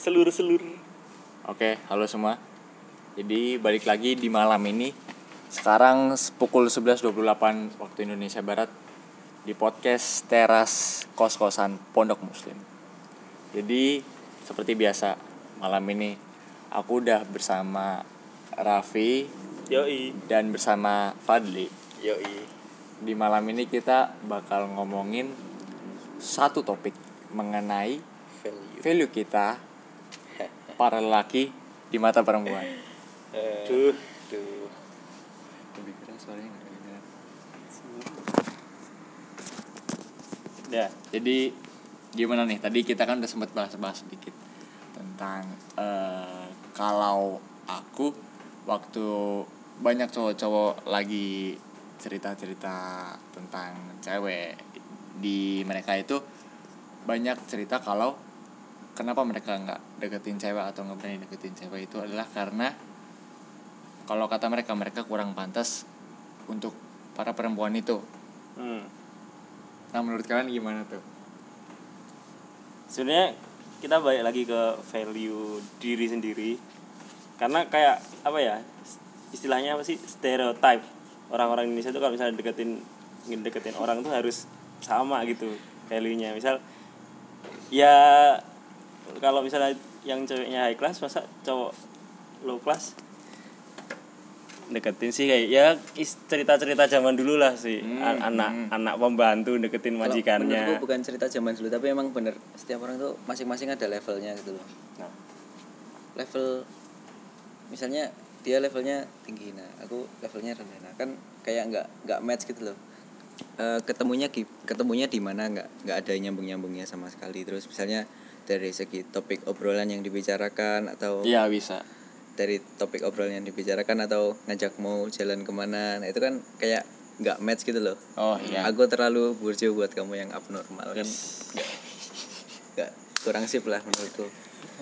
seluruh seluruh Oke, halo semua. Jadi balik lagi di malam ini. Sekarang pukul 11.28 waktu Indonesia Barat di podcast teras kos-kosan Pondok Muslim. Jadi seperti biasa malam ini aku udah bersama Raffi yoi dan bersama Fadli. yoi Di malam ini kita bakal ngomongin satu topik mengenai value value kita para lelaki di mata perempuan. duh duh Lebih keras suaranya nggak kedengeran. ya Jadi gimana nih? Tadi kita kan udah sempat bahas-bahas sedikit tentang eh, kalau aku waktu banyak cowok-cowok lagi cerita-cerita tentang cewek di mereka itu banyak cerita kalau kenapa mereka nggak deketin cewek atau nggak berani deketin cewek itu adalah karena kalau kata mereka mereka kurang pantas untuk para perempuan itu. hmm. Nah menurut kalian gimana tuh? sebenarnya kita balik lagi ke value diri sendiri karena kayak apa ya istilahnya apa sih stereotype orang-orang Indonesia tuh kalau misalnya deketin ingin deketin orang tuh harus sama gitu value-nya misal ya kalau misalnya yang ceweknya high class masa cowok low class? Deketin sih kayak ya is- cerita-cerita zaman dulu lah sih. Hmm, An- anak hmm. anak pembantu deketin Kalau majikannya. menurutku bukan cerita zaman dulu tapi emang bener. Setiap orang tuh masing-masing ada levelnya gitu loh. Nah, level misalnya dia levelnya tinggi nah aku levelnya rendah. Nah kan kayak nggak nggak match gitu loh. Eh, ketemunya ketemunya di mana nggak nggak ada nyambung nyambungnya sama sekali. Terus misalnya dari segi topik obrolan yang dibicarakan atau Iya bisa. dari topik obrolan yang dibicarakan atau ngajak mau jalan ke mana. Nah itu kan kayak nggak match gitu loh. Oh iya. aku terlalu burjo buat kamu yang abnormal kan? Nggak kurang sip lah menurutku.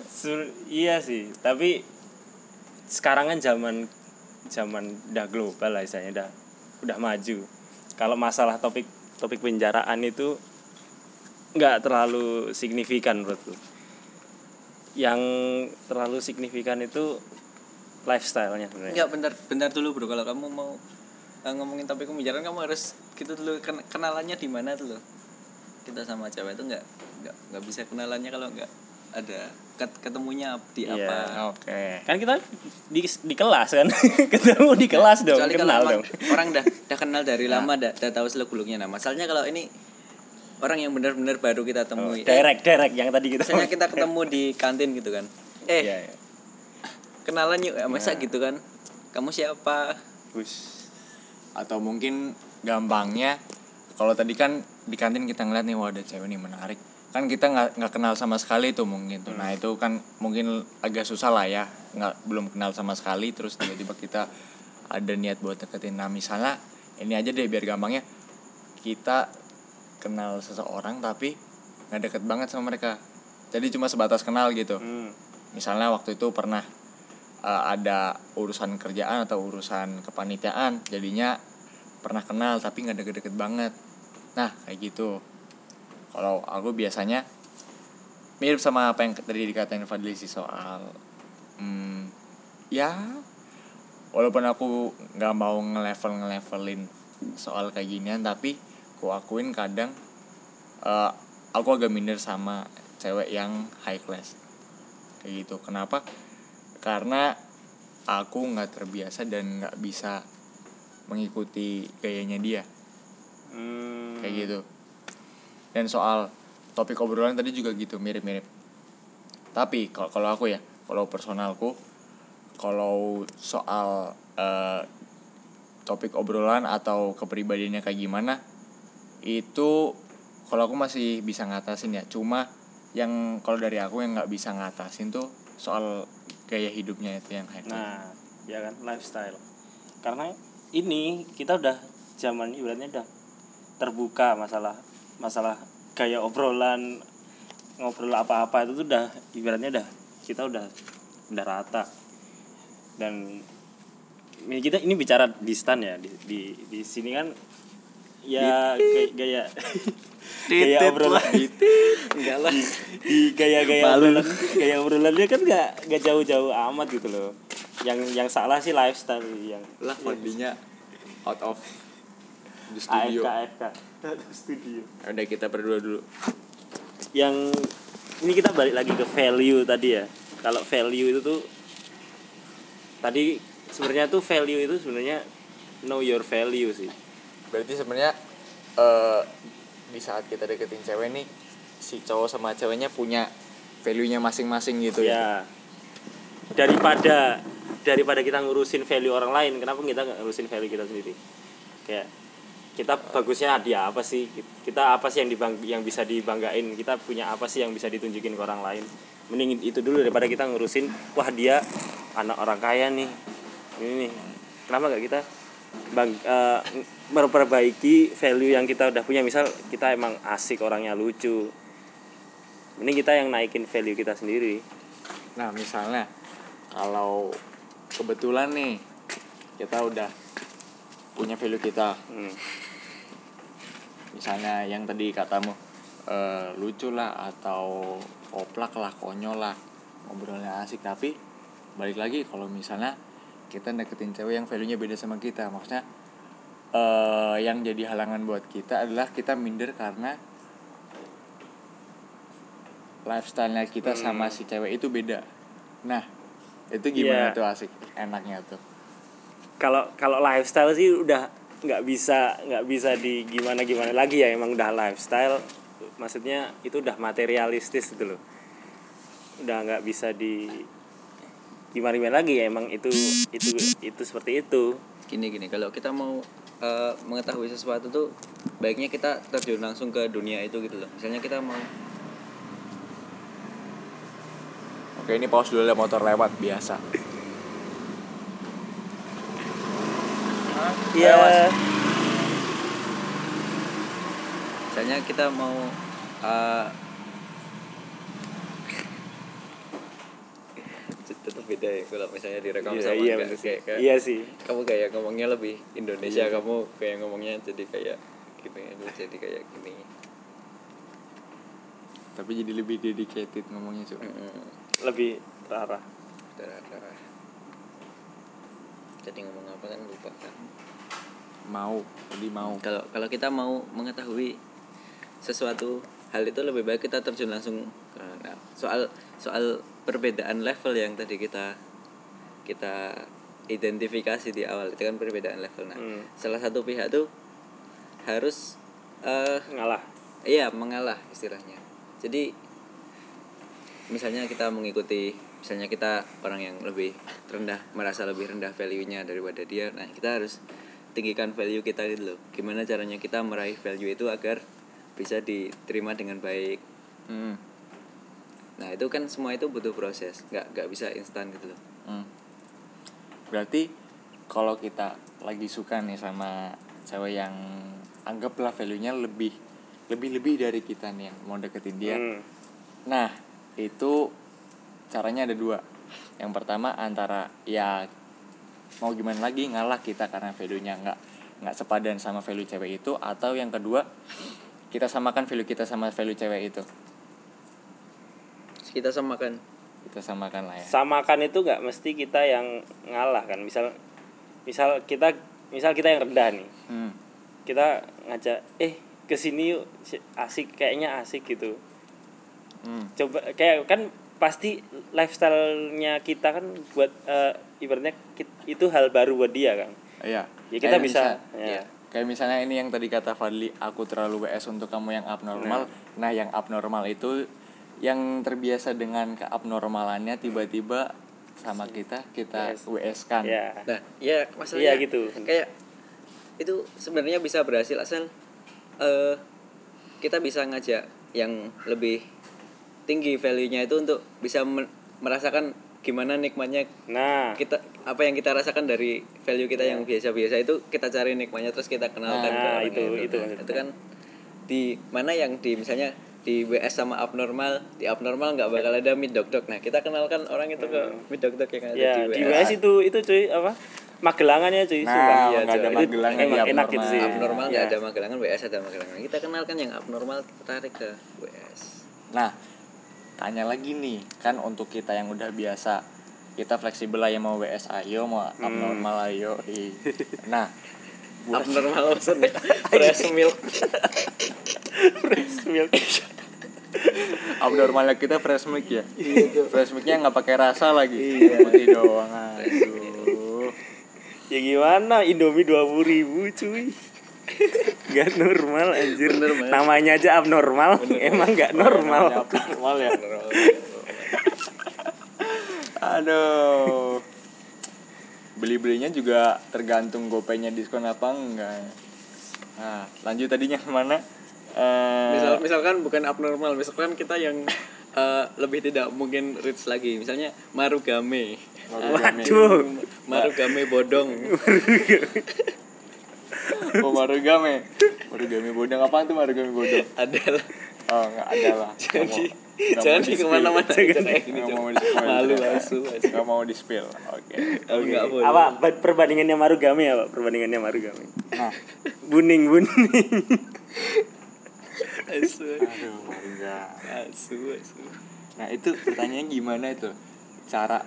Sur- iya sih. Tapi sekarang kan zaman zaman udah global lah istilahnya udah udah maju. Kalau masalah topik topik penjaraan itu nggak terlalu signifikan menurutku. Yang terlalu signifikan itu lifestyle-nya sebenarnya. Enggak bentar bentar dulu bro. Kalau kamu mau eh, ngomongin topik pembicaraan kamu harus gitu dulu. Ken- kenalannya di mana tuh loh kita sama cewek itu nggak nggak nggak bisa kenalannya kalau nggak ada ket- ketemunya di Iya. apa. Oke. kan kita di, di kelas kan? Ketemu di kelas dong kecuali kalau kenal dong. orang dah dah kenal dari lama dah, dah tahu seluk beluknya nah masalahnya kalau ini orang yang benar-benar baru kita temui. Eh, direct direct yang tadi kita misalnya kita ketemu di kantin gitu kan. Eh Iya, iya. kenalan yuk Eh, masa gitu kan? Kamu siapa? Bus. Atau mungkin gampangnya kalau tadi kan di kantin kita ngeliat nih wah ada cewek nih menarik. Kan kita nggak nggak kenal sama sekali tuh mungkin tuh. Nah itu kan mungkin agak susah lah ya nggak belum kenal sama sekali terus tiba-tiba kita ada niat buat deketin. Nah misalnya ini aja deh biar gampangnya. Kita kenal seseorang tapi nggak deket banget sama mereka. Jadi cuma sebatas kenal gitu. Hmm. misalnya waktu itu pernah uh, ada urusan kerjaan atau urusan kepanitiaan jadinya pernah kenal tapi nggak deket-deket banget. Nah kayak gitu. Kalau aku biasanya mirip sama apa yang tadi dikatain Fadli sih soal hmm, ya walaupun aku nggak mau ngelevel ngelevelin soal kayak ginian tapi aku akuin kadang uh, aku agak minder sama cewek yang high class. Kayak gitu. Kenapa? Karena aku nggak terbiasa dan nggak bisa mengikuti gayanya dia. Hmm. kayak gitu. Dan soal topik obrolan tadi juga gitu mirip-mirip. Tapi kalau kalau aku ya kalau personalku kalau soal eh, topik obrolan atau kepribadiannya kayak gimana itu kalau aku masih bisa ngatasin ya cuma yang kalau dari aku yang nggak bisa ngatasin tuh soal gaya hidupnya itu yang class. Nah, ya kan lifestyle. Karena ini kita udah zaman ibaratnya udah terbuka masalah masalah gaya obrolan ngobrol apa-apa itu tuh udah ibaratnya udah kita udah udah rata dan ini kita ini bicara di stan ya di di, di sini kan ya gaya gaya, gaya obrolan. Enggak lah. Di gaya-gaya Malu. obrolan gaya obrolannya kan nggak nggak jauh-jauh amat gitu loh. Yang yang salah sih lifestyle yang lah kondinya out of the AFK studio. AFK studio. Udah kita berdua dulu. Yang ini kita balik lagi ke value tadi ya. Kalau value itu tuh tadi sebenarnya tuh value itu sebenarnya know your value sih berarti sebenarnya eh di saat kita deketin cewek nih si cowok sama ceweknya punya value-nya masing-masing gitu ya? Ya daripada daripada kita ngurusin value orang lain kenapa kita nggak ngurusin value kita sendiri? Kayak kita bagusnya dia apa sih? Kita apa sih yang dibang yang bisa dibanggain? Kita punya apa sih yang bisa ditunjukin ke orang lain? Mending itu dulu daripada kita ngurusin wah dia anak orang kaya nih. Ini nih. Kenapa nggak kita bang eh, memperbaiki value yang kita udah punya. Misal kita emang asik orangnya lucu. Mending kita yang naikin value kita sendiri. Nah misalnya kalau kebetulan nih kita udah punya value kita. Hmm. misalnya yang tadi katamu eh, lucu lah atau oplak lah konyol lah ngobrolnya asik. Tapi balik lagi kalau misalnya kita deketin cewek yang value nya beda sama kita. Maksudnya eh yang jadi halangan buat kita adalah kita minder karena lifestyle-nya kita sama si cewek itu beda. Nah itu gimana Iya. tuh asik? Enaknya tuh. Kalau kalau lifestyle sih udah nggak bisa nggak bisa di gimana gimana lagi ya. Emang udah lifestyle maksudnya itu udah materialistis gitu loh. Udah nggak bisa di gimana gimana lagi ya emang itu itu itu seperti itu. Gini gini kalau kita mau eh, mengetahui sesuatu tuh baiknya kita terjun langsung ke dunia itu gitu loh. Misalnya kita mau oke ini pause dulu ya motor lewat biasa. Iya misalnya kita mau eh, tetap beda ya kalau misalnya direkam iya sama iya sih. kayak, kayak iya sih kamu kayak ngomongnya lebih Indonesia Iya. kamu kayak ngomongnya jadi kayak gini jadi kayak gini tapi jadi lebih dedicated ngomongnya cuy Mm-mm. lebih terarah Darah-darah. jadi ngomong apa kan lupa kan mau jadi mau kalau kalau kita mau mengetahui sesuatu hal itu lebih baik kita terjun langsung ke nah, soal soal perbedaan level yang tadi kita kita identifikasi di awal. Itu kan perbedaan level. Nah Hmm. salah satu pihak tuh harus eh ngalah iya mengalah istilahnya. Jadi misalnya kita mengikuti misalnya kita orang yang lebih rendah merasa lebih rendah value-nya daripada dia nah kita harus tinggikan value kita gitu loh. Gimana caranya kita meraih value itu agar bisa diterima dengan baik. Hmm. Nah itu kan semua itu butuh proses nggak nggak bisa instan gitu loh Hmm. Berarti kalau kita lagi suka nih sama cewek yang anggaplah value-nya lebih lebih lebih dari kita nih yang mau deketin dia. Hmm. Nah, itu caranya ada dua. Yang pertama antara ya mau gimana lagi ngalah kita karena value-nya nggak nggak sepadan sama value cewek itu atau yang kedua kita samakan value kita sama value cewek itu. Kita samakan Kita samakan lah ya. samakan itu nggak mesti kita yang ngalah kan misal misal kita misal kita yang rendah nih Hmm. kita ngajak eh ke sini yuk Si- asik kayaknya asik gitu Hmm. coba kayak kan pasti lifestyle-nya kita kan buat eh, ibaratnya itu hal baru buat dia kan Iya. ya kita Kayak bisa misal- ya. Iya. Kayak misalnya ini yang tadi kata Fadli, aku terlalu WS untuk kamu yang abnormal. Nah, yang abnormal itu yang terbiasa dengan keabnormalannya tiba-tiba sama kita kita WS. WS kan. Nah, ya iya Iya, masalahnya gitu. Kayak itu sebenarnya bisa berhasil asal eh kita bisa ngajak yang lebih tinggi value-nya itu untuk bisa merasakan gimana nikmatnya nah kita apa yang kita rasakan dari value kita Iya. yang biasa-biasa itu kita cari nikmatnya terus kita kenalkan ke Nah, orang itu- itu. itu Nah, maksudnya. itu kan di mana yang di misalnya di WS sama abnormal di abnormal nggak bakal ada mid dok dok nah kita kenalkan orang itu ke mid dok dok yang ada ya di di WS WS itu itu cuy apa magelangannya cuy Nah, sumpah. nggak ada Itu magelangan enak abnormal. gitu sih abnormal nggak Ya. ada magelangan WS ada magelangan kita kenalkan yang abnormal kita tarik ke WS Nah, tanya lagi nih, kan untuk kita yang udah biasa kita fleksibel lah ya mau WS ayo, mau Hmm. abnormal ayo. Ih. Nah, abnormal maksudnya fresh milk Fresh milk. abnormalnya kita fresh milk ya. Iya, fresh milknya nggak pakai rasa lagi, putih doang. Aduh. ya gimana Indomie dua ribu cuy Gak normal anjir Bener. Namanya aja abnormal Emang gak normal abnormal ya. Aduh. Beli-belinya juga tergantung gopaynya diskon apa enggak. Nah, lanjut tadinya ke mana? Eh, misal misalkan bukan abnormal misalkan kita yang eh, lebih tidak mungkin rich lagi. Misalnya marugame. Marugame. Waduh marugame bodong. Oh Marugame. Marugame bodong. Apaan tuh Marugame bodong? adalah. Oh nggak ada lah Nggak mau- jadi jangan di ke mana-mana Nggak Cok. mau di-spill. malu langsung Nggak mau di spill. Oke. Nggak boleh. Apa per- perbandingannya Marugame apa? Perbandingannya Marugame. Nah. Buning buning asu. Aduh asu asu. Nah itu pertanyaannya gimana itu? Cara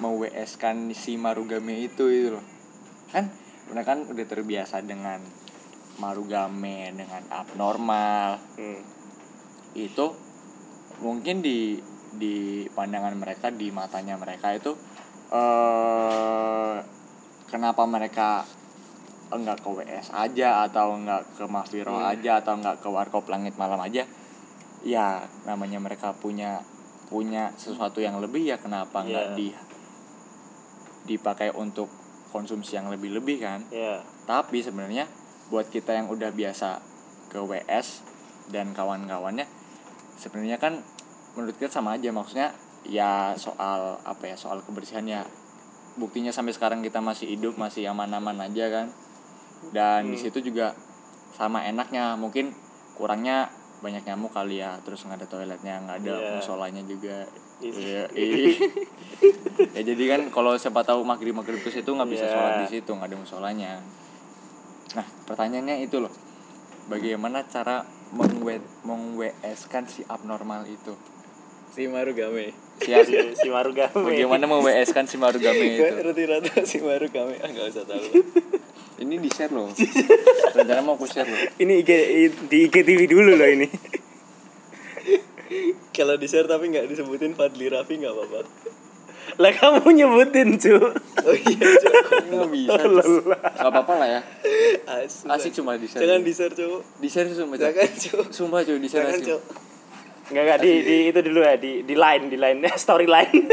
mau WS kan si Marugame itu itu loh. Kan Udah kan udah terbiasa dengan Marugame Dengan abnormal. Hmm. itu mungkin di di pandangan mereka di matanya mereka itu eh kenapa mereka enggak ke WS aja atau enggak ke Mafiro aja atau enggak ke Warkop Langit Malam aja ya namanya mereka punya punya sesuatu yang lebih ya kenapa enggak Iya. di dipakai untuk konsumsi yang lebih-lebih kan? Ya tapi sebenarnya buat kita yang udah biasa ke WS dan kawan-kawannya sebenarnya kan menurut kita sama aja maksudnya ya soal apa ya soal kebersihan ya. Buktinya sampai sekarang kita masih hidup masih aman-aman aja kan dan di situ juga sama enaknya mungkin kurangnya banyak nyamuk kali ya terus nggak ada toiletnya nggak ada Iya. musolanya juga Iya. Iya, iya. ya jadi kan kalau siapa tahu maghrib maghrib ke situ nggak bisa Iya. sholat di situ nggak ada musolanya nah pertanyaannya itu loh bagaimana cara meng ws kan si abnormal itu si marugame. Si, si, si Marugame. Bagaimana meng ws kan si marugame itu? roti rata si marugame. Ah nggak usah tahu. Ini di share loh. Rencana mau aku share loh. Ini IG, di IGTV dulu loh ini. Kalau di share tapi nggak disebutin Fadli Raffi nggak apa-apa. Lah kamu nyebutin cu oh iya Cok. nggak bisa nggak apa-apa lah ya. Asu asik cuma di share jangan di share cowok di share sumpah Cuk. jangan cowok sumpah cuy di share jangan asik. Enggak enggak di, di itu dulu ya di di line di line story line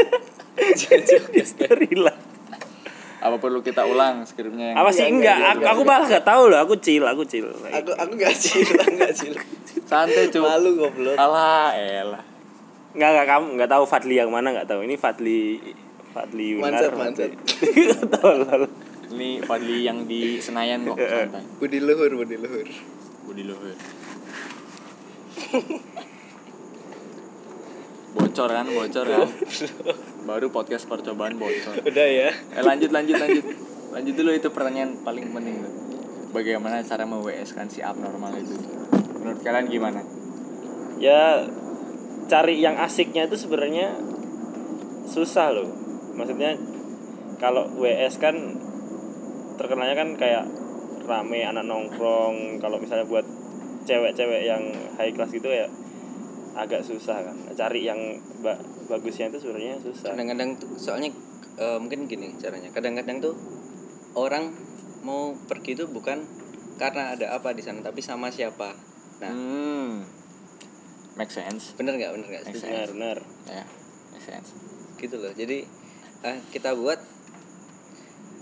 jangan cowok story line apa perlu kita ulang skripnya yang apa sih? Enggak, enggak enggak, aku, enggak, aku malah nggak tahu loh aku chill aku chill. Aku aku nggak cila nggak cila santai cuy malu goblok. Alah elah. Nggak nggak kamu nggak tahu Fadli yang mana nggak tahu. Ini Fadli Fadli Yunar Manset, manset. tolol ini Fadli yang di Senayan kok santai. Budi luhur budi luhur. Budi Luhur bocor kan bocor kan. Baru podcast percobaan bocor. Udah ya. Eh lanjut lanjut lanjut. Lanjut dulu itu pertanyaan paling penting tuh. Bagaimana cara me kan si abnormal itu? Menurut kalian gimana? Ya cari yang asiknya itu sebenarnya susah loh. Maksudnya kalau WS kan terkenalnya kan kayak rame anak nongkrong. Kalau misalnya buat cewek-cewek yang high class gitu ya agak susah kan. Cari yang ba- bagusnya itu sebenarnya susah. Kadang-kadang tuh soalnya eh, mungkin gini caranya. Kadang-kadang tuh orang mau pergi tuh bukan karena ada apa di sana tapi sama siapa. Nah. Hmm. Make sense. Bener nggak? Bener nggak? Benar benar ya make sense. Gitu loh. Jadi eh, kita buat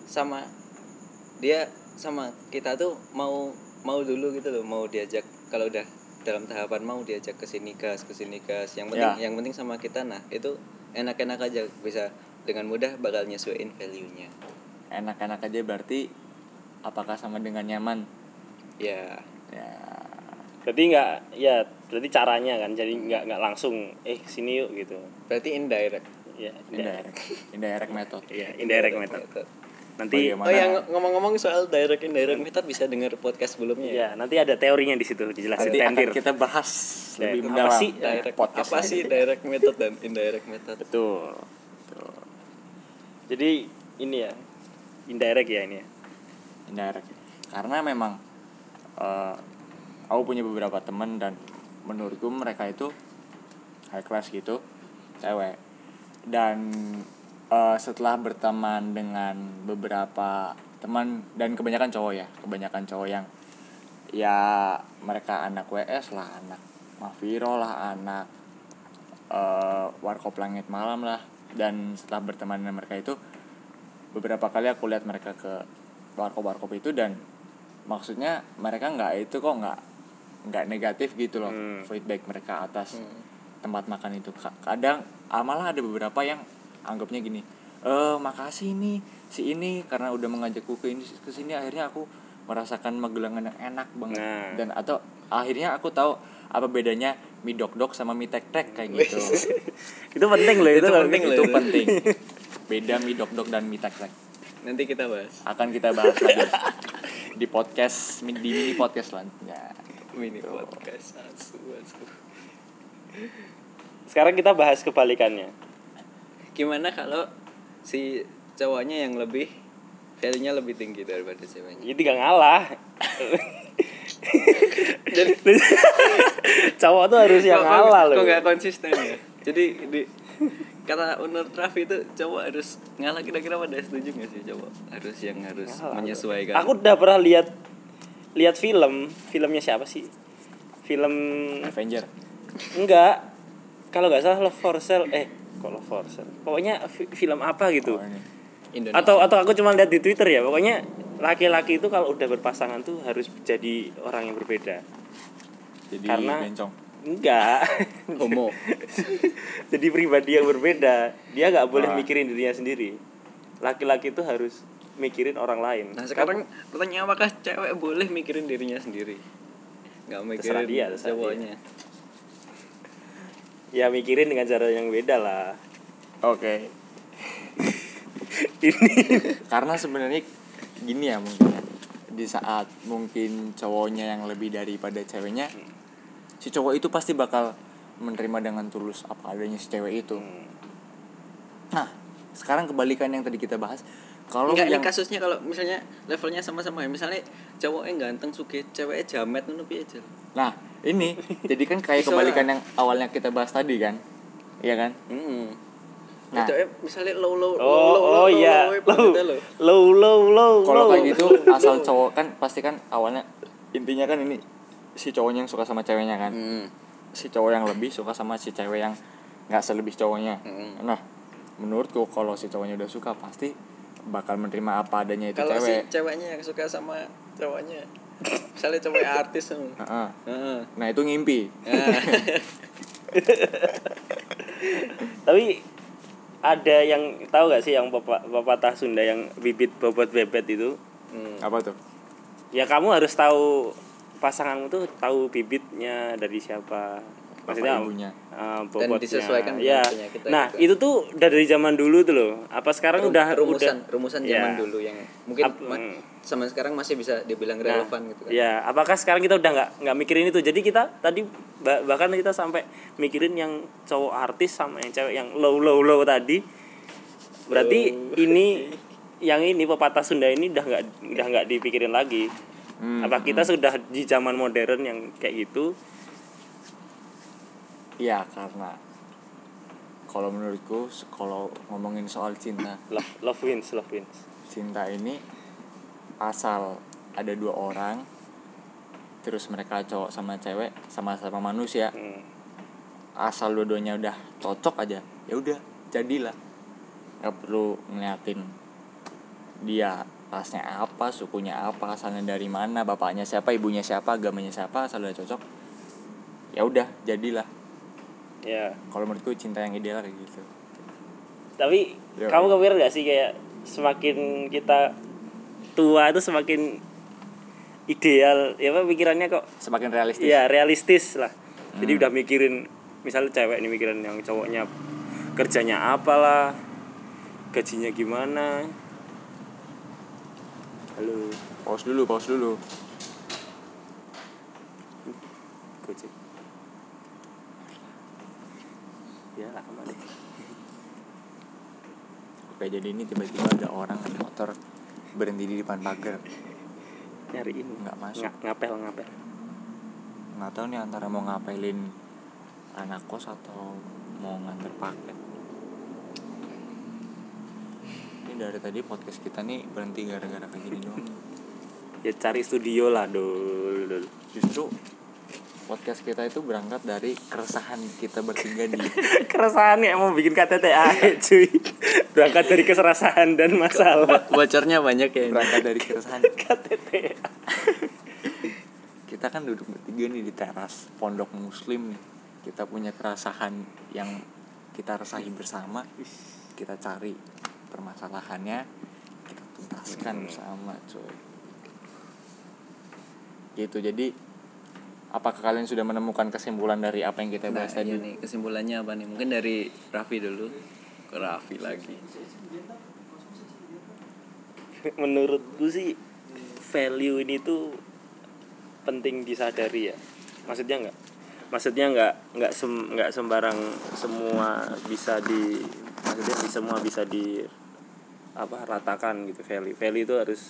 sama dia sama kita tuh mau mau dulu gitu loh mau diajak. Kalau udah dalam tahapan mau diajak ke sini gas ke sini gas. Yang penting Ya. yang penting sama kita. Nah itu enak-enak aja. Bisa dengan mudah bakal nyesuaiin value nya enak-enak aja berarti apakah sama dengan nyaman? Ya. Ya. Berarti nggak ya berarti caranya kan. Jadi nggak nggak langsung eh sini yuk gitu. Berarti indirect. Ya indirect. indirect. Method. Ya indirect method nanti Bagaimana? oh yang ngomong-ngomong soal direct indirect. Method bisa dengar podcast sebelumnya ya? Ya nanti ada teorinya di situ dijelasin nanti akan kita bahas lebih apa mendalam sih direct? podcast apa sih direct method dan indirect method? Betul betul. Jadi ini ya indirect ya ini ya? Indirect. Karena memang eh, aku punya beberapa teman dan menurutku mereka itu high class gitu cewek. Dan eh, setelah berteman dengan beberapa teman dan kebanyakan cowok ya kebanyakan cowok yang ya mereka anak WS lah anak Mafiro lah anak eh warkop langit malam lah dan setelah berteman dengan mereka itu beberapa kali aku lihat mereka ke warkop warkop itu dan maksudnya mereka nggak itu kok nggak nggak negatif gitu loh Hmm. feedback mereka atas Hmm. tempat makan itu Ka- kadang ah, malah ada beberapa yang anggapnya gini eh makasih nih si ini karena udah mengajakku ke ini ke sini. Akhirnya aku merasakan magelangan yang enak banget. Nah. dan atau akhirnya aku tahu apa bedanya mie dok dok sama mie tek tek kayak gitu. Itu penting loh itu, Itu penting loh. itu penting. Beda mie dok dok dan mie tek tek. Nanti kita bahas. Akan kita bahas lagi di podcast di mini podcast selanjutnya. Mini Gitu. podcast. Asu asu sekarang kita bahas kebalikannya gimana kalau si cowoknya yang lebih value-nya lebih tinggi daripada ceweknya? Jadi gak ngalah. Cowok tuh harus yang Kok- ngalah kok, loh. kok nggak konsisten ya? Jadi di kata menurut Raffi itu cowok harus ngalah kira-kira pada setuju nggak sih cowok? Harus yang harus Ngalah. menyesuaikan. Aku udah pernah lihat lihat film. Filmnya siapa sih? Film Avenger. Enggak. Kalau nggak salah Love for Sale. Eh kok Love for Sale pokoknya fi- film apa gitu. Oh, ini. Atau atau aku cuma lihat di Twitter ya pokoknya laki-laki itu kalau udah berpasangan tuh harus jadi orang yang berbeda. Jadi Karena- bencong. Enggak. Homo. Jadi pribadi yang berbeda. Dia nggak boleh Ah. mikirin dirinya sendiri. Laki-laki itu harus mikirin orang lain. Nah sekarang pertanyaan apakah cewek boleh mikirin dirinya sendiri? Nggak Terserah mikirin dia, terserah cowoknya ya mikirin dengan cara yang beda lah. Oke. Ini. Karena sebenarnya gini ya mungkin ya. di saat mungkin cowoknya yang lebih daripada ceweknya si cowok itu pasti bakal menerima dengan tulus apa adanya si cewek itu. Nah sekarang kebalikan yang tadi kita bahas kalau Enggak, yang ini kasusnya kalau misalnya levelnya sama-sama ya. Misalnya cowoknya ganteng suge, ceweknya jamet ngono piye aja. nah ini jadi kan kayak kebalikan yang awalnya kita bahas tadi kan iya kan Heeh. Nah. Nah, cewek misalnya low low oh low low oh low, iya low, low low, low, low. low low low kalau kayak gitu asal cowok kan pasti kan awalnya intinya kan ini si cowoknya yang suka sama ceweknya kan Hmm. si cowok yang lebih suka sama si cewek yang nggak selebih cowoknya Hmm. nah menurutku kalau si cowoknya udah suka pasti bakal menerima apa adanya itu Kalau si cewek ceweknya yang suka sama cowoknya, misalnya cewek artis tuh. Heeh. Heeh. nah itu ngimpi tapi ada yang tahu gak sih yang papa- pepatah Sunda yang bibit bobot bebet itu hmm. apa tuh ya kamu harus tahu pasanganmu tuh tahu bibitnya dari siapa maksudnya ibunya. eh, Dan disesuaikan dengan ya kita nah juga. itu tuh udah dari zaman dulu tuh loh apa sekarang Rum- udah rumusan udah rumusan Ya. zaman dulu yang mungkin Ap- ma- hmm. sama sekarang masih bisa dibilang Nah, relevan gitu kan. Ya, apakah sekarang kita udah nggak nggak mikirin itu? Jadi kita tadi bah- bahkan kita sampai mikirin yang cowok artis sama yang cewek yang low low low tadi. Berarti Low. ini yang ini pepatah Sunda ini udah nggak udah nggak dipikirin lagi. Hmm, Apa kita sudah di zaman modern yang kayak gitu? Iya karena kalau menurutku kalau ngomongin soal cinta Love love wins, love wins. cinta ini asal ada dua orang terus mereka cowok sama cewek sama-sama manusia Hmm. asal dua-duanya udah cocok aja ya udah jadilah nggak perlu ngeliatin dia rasnya apa sukunya apa asalnya dari mana bapaknya siapa ibunya siapa agamanya siapa asal udah cocok ya udah jadilah Ya, kalau menurutku cinta yang ideal kayak gitu tapi Yo. kamu kepikiran gak sih kayak semakin kita tua itu semakin ideal ya apa pikirannya kok semakin realistis Iya realistis lah. Jadi udah mikirin misalnya cewek ini mikirin yang cowoknya kerjanya apalah, gajinya gimana. Halo, pause dulu pause dulu Gojek. Ya lama deh. oke jadi ini tiba-tiba ada orang naik motor berhenti di depan pagar Nyariin Nggak masuk. Nga- ngapel ngapel. nggak tahu nih antara mau ngapelin anak kos atau mau nganter paket ini dari tadi podcast kita nih berhenti gara-gara kayak gini doang Ya cari studio lah dul. dul. justru podcast kita itu berangkat dari keresahan kita bertiga di Keresahan ya mau bikin KTTA cuy. Berangkat dari keserasahan dan masalah. bocornya banyak ya ini. berangkat dari keresahan KTTA. kita kan duduk bertiga nih di teras pondok muslim nih kita punya keresahan yang kita resahi bersama kita cari permasalahannya kita tuntaskan bersama coy gitu jadi apakah kalian sudah menemukan kesimpulan dari apa yang kita Nah, bahas tadi iya nih kesimpulannya apa nih? Mungkin dari Raffi dulu. Ke Raffi lagi. menurutku sih value ini tuh penting disadari ya maksudnya nggak maksudnya nggak nggak sem nggak sembarang semua bisa di maksudnya di semua bisa di apa ratakan gitu value value itu harus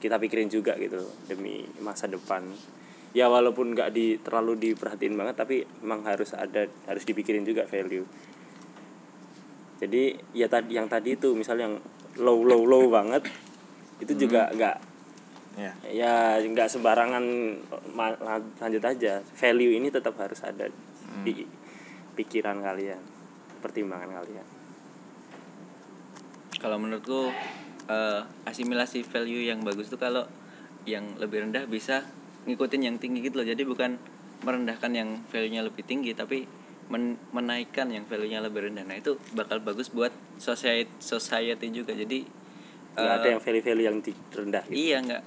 kita pikirin juga gitu demi masa depan ya walaupun nggak di terlalu diperhatiin banget tapi memang harus ada harus dipikirin juga value. Jadi ya tadi yang tadi itu misalnya yang low low low banget itu juga nggak ya. Ya nggak sembarangan lanjut aja. Value ini tetap harus ada di pikiran kalian pertimbangan kalian. Kalau menurutku eh, asimilasi value yang bagus tuh kalau yang lebih rendah bisa ngikutin yang tinggi gitu loh. Jadi bukan merendahkan yang value-nya lebih tinggi tapi men- menaikkan yang value-nya lebih rendah. Nah, itu bakal bagus buat society society juga. Jadi nggak eh, ada yang value-value yang rendah gitu. Iya nggak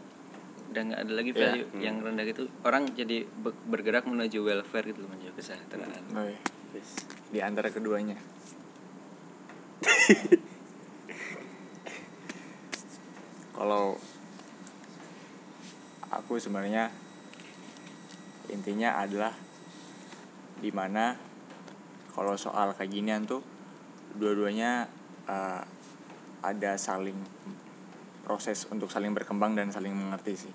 udah nggak ada lagi Iya. value yang rendah gitu orang jadi be- bergerak menuju welfare gitu loh, menuju kesejahteraan. Oh, iya. Di antara keduanya kalau aku sebenarnya intinya adalah di mana kalau soal kayak ginian tuh dua-duanya eh, ada saling proses untuk saling berkembang dan saling mengerti sih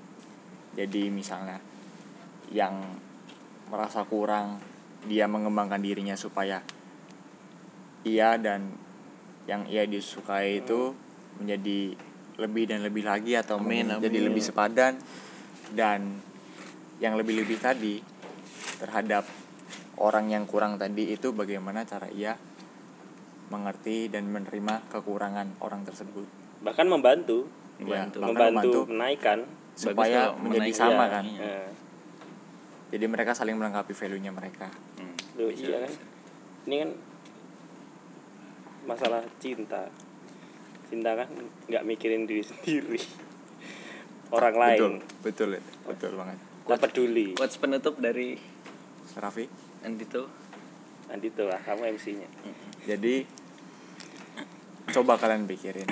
jadi misalnya yang merasa kurang dia mengembangkan dirinya supaya ia dan yang ia disukai itu menjadi lebih dan lebih lagi atau Amin, mungkin jadi amin. lebih sepadan dan yang lebih-lebih tadi terhadap orang yang kurang tadi itu bagaimana cara ia mengerti dan menerima kekurangan orang tersebut. Bahkan membantu. Ya, Membantu. bahkan membantu membantu menaikkan supaya menjadi menaik- sama Iya, kan? iya. jadi mereka saling melengkapi value-nya mereka. Hmm, Loh, bisa, iya kan? Bisa. ini kan masalah cinta. Cinta kan nggak mikirin diri sendiri. Orang lain. betul betul betul banget tak peduli. Quotes penutup dari Raffi? Andito. nanti tuh lah kamu MC-nya jadi coba kalian pikirin.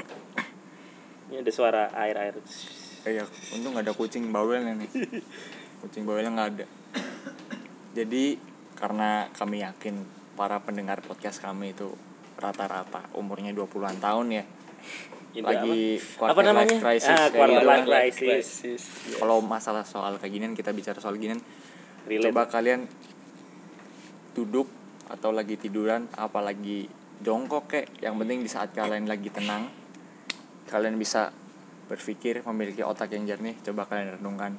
Ini ada suara air air. Eh, ya untung nggak ada kucing bawelnya nih. Kucing bawelnya nggak ada. Jadi karena kami yakin para pendengar podcast kami itu rata-rata umurnya 20-an tahun ya Ini lagi apa? quarter apa namanya life crisis ah, kayak quarter gitu life kan. crisis kalau masalah soal kayak ginian kita bicara soal ginian Relate. coba kalian duduk atau lagi tiduran apalagi jongkok kek yang penting di saat kalian lagi tenang kalian bisa berpikir memiliki otak yang jernih coba kalian renungkan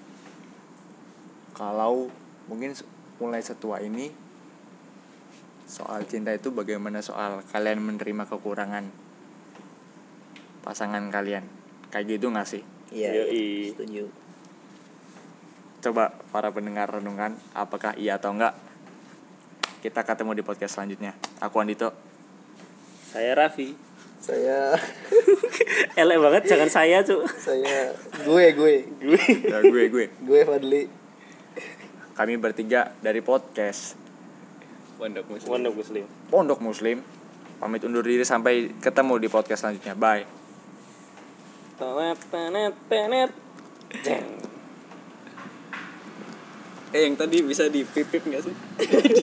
kalau mungkin mulai setua ini soal cinta itu bagaimana soal kalian menerima kekurangan pasangan kalian. Kayak gitu nggak sih? Iya, Yoi. setuju. Coba para pendengar renungkan apakah iya atau enggak. Kita ketemu di podcast selanjutnya. Aku Andito. saya Raffi. Saya. Elek banget jangan saya cuk. Saya. Gue. Gue. Ya gue gue. Gue Fadli. Kami bertiga dari podcast. Pondok muslim. Pondok muslim. Pondok Muslim. Pamit undur diri sampai ketemu di podcast selanjutnya. Bye tenet tenet tenet Jeng. eh yang tadi bisa dipipip nggak sih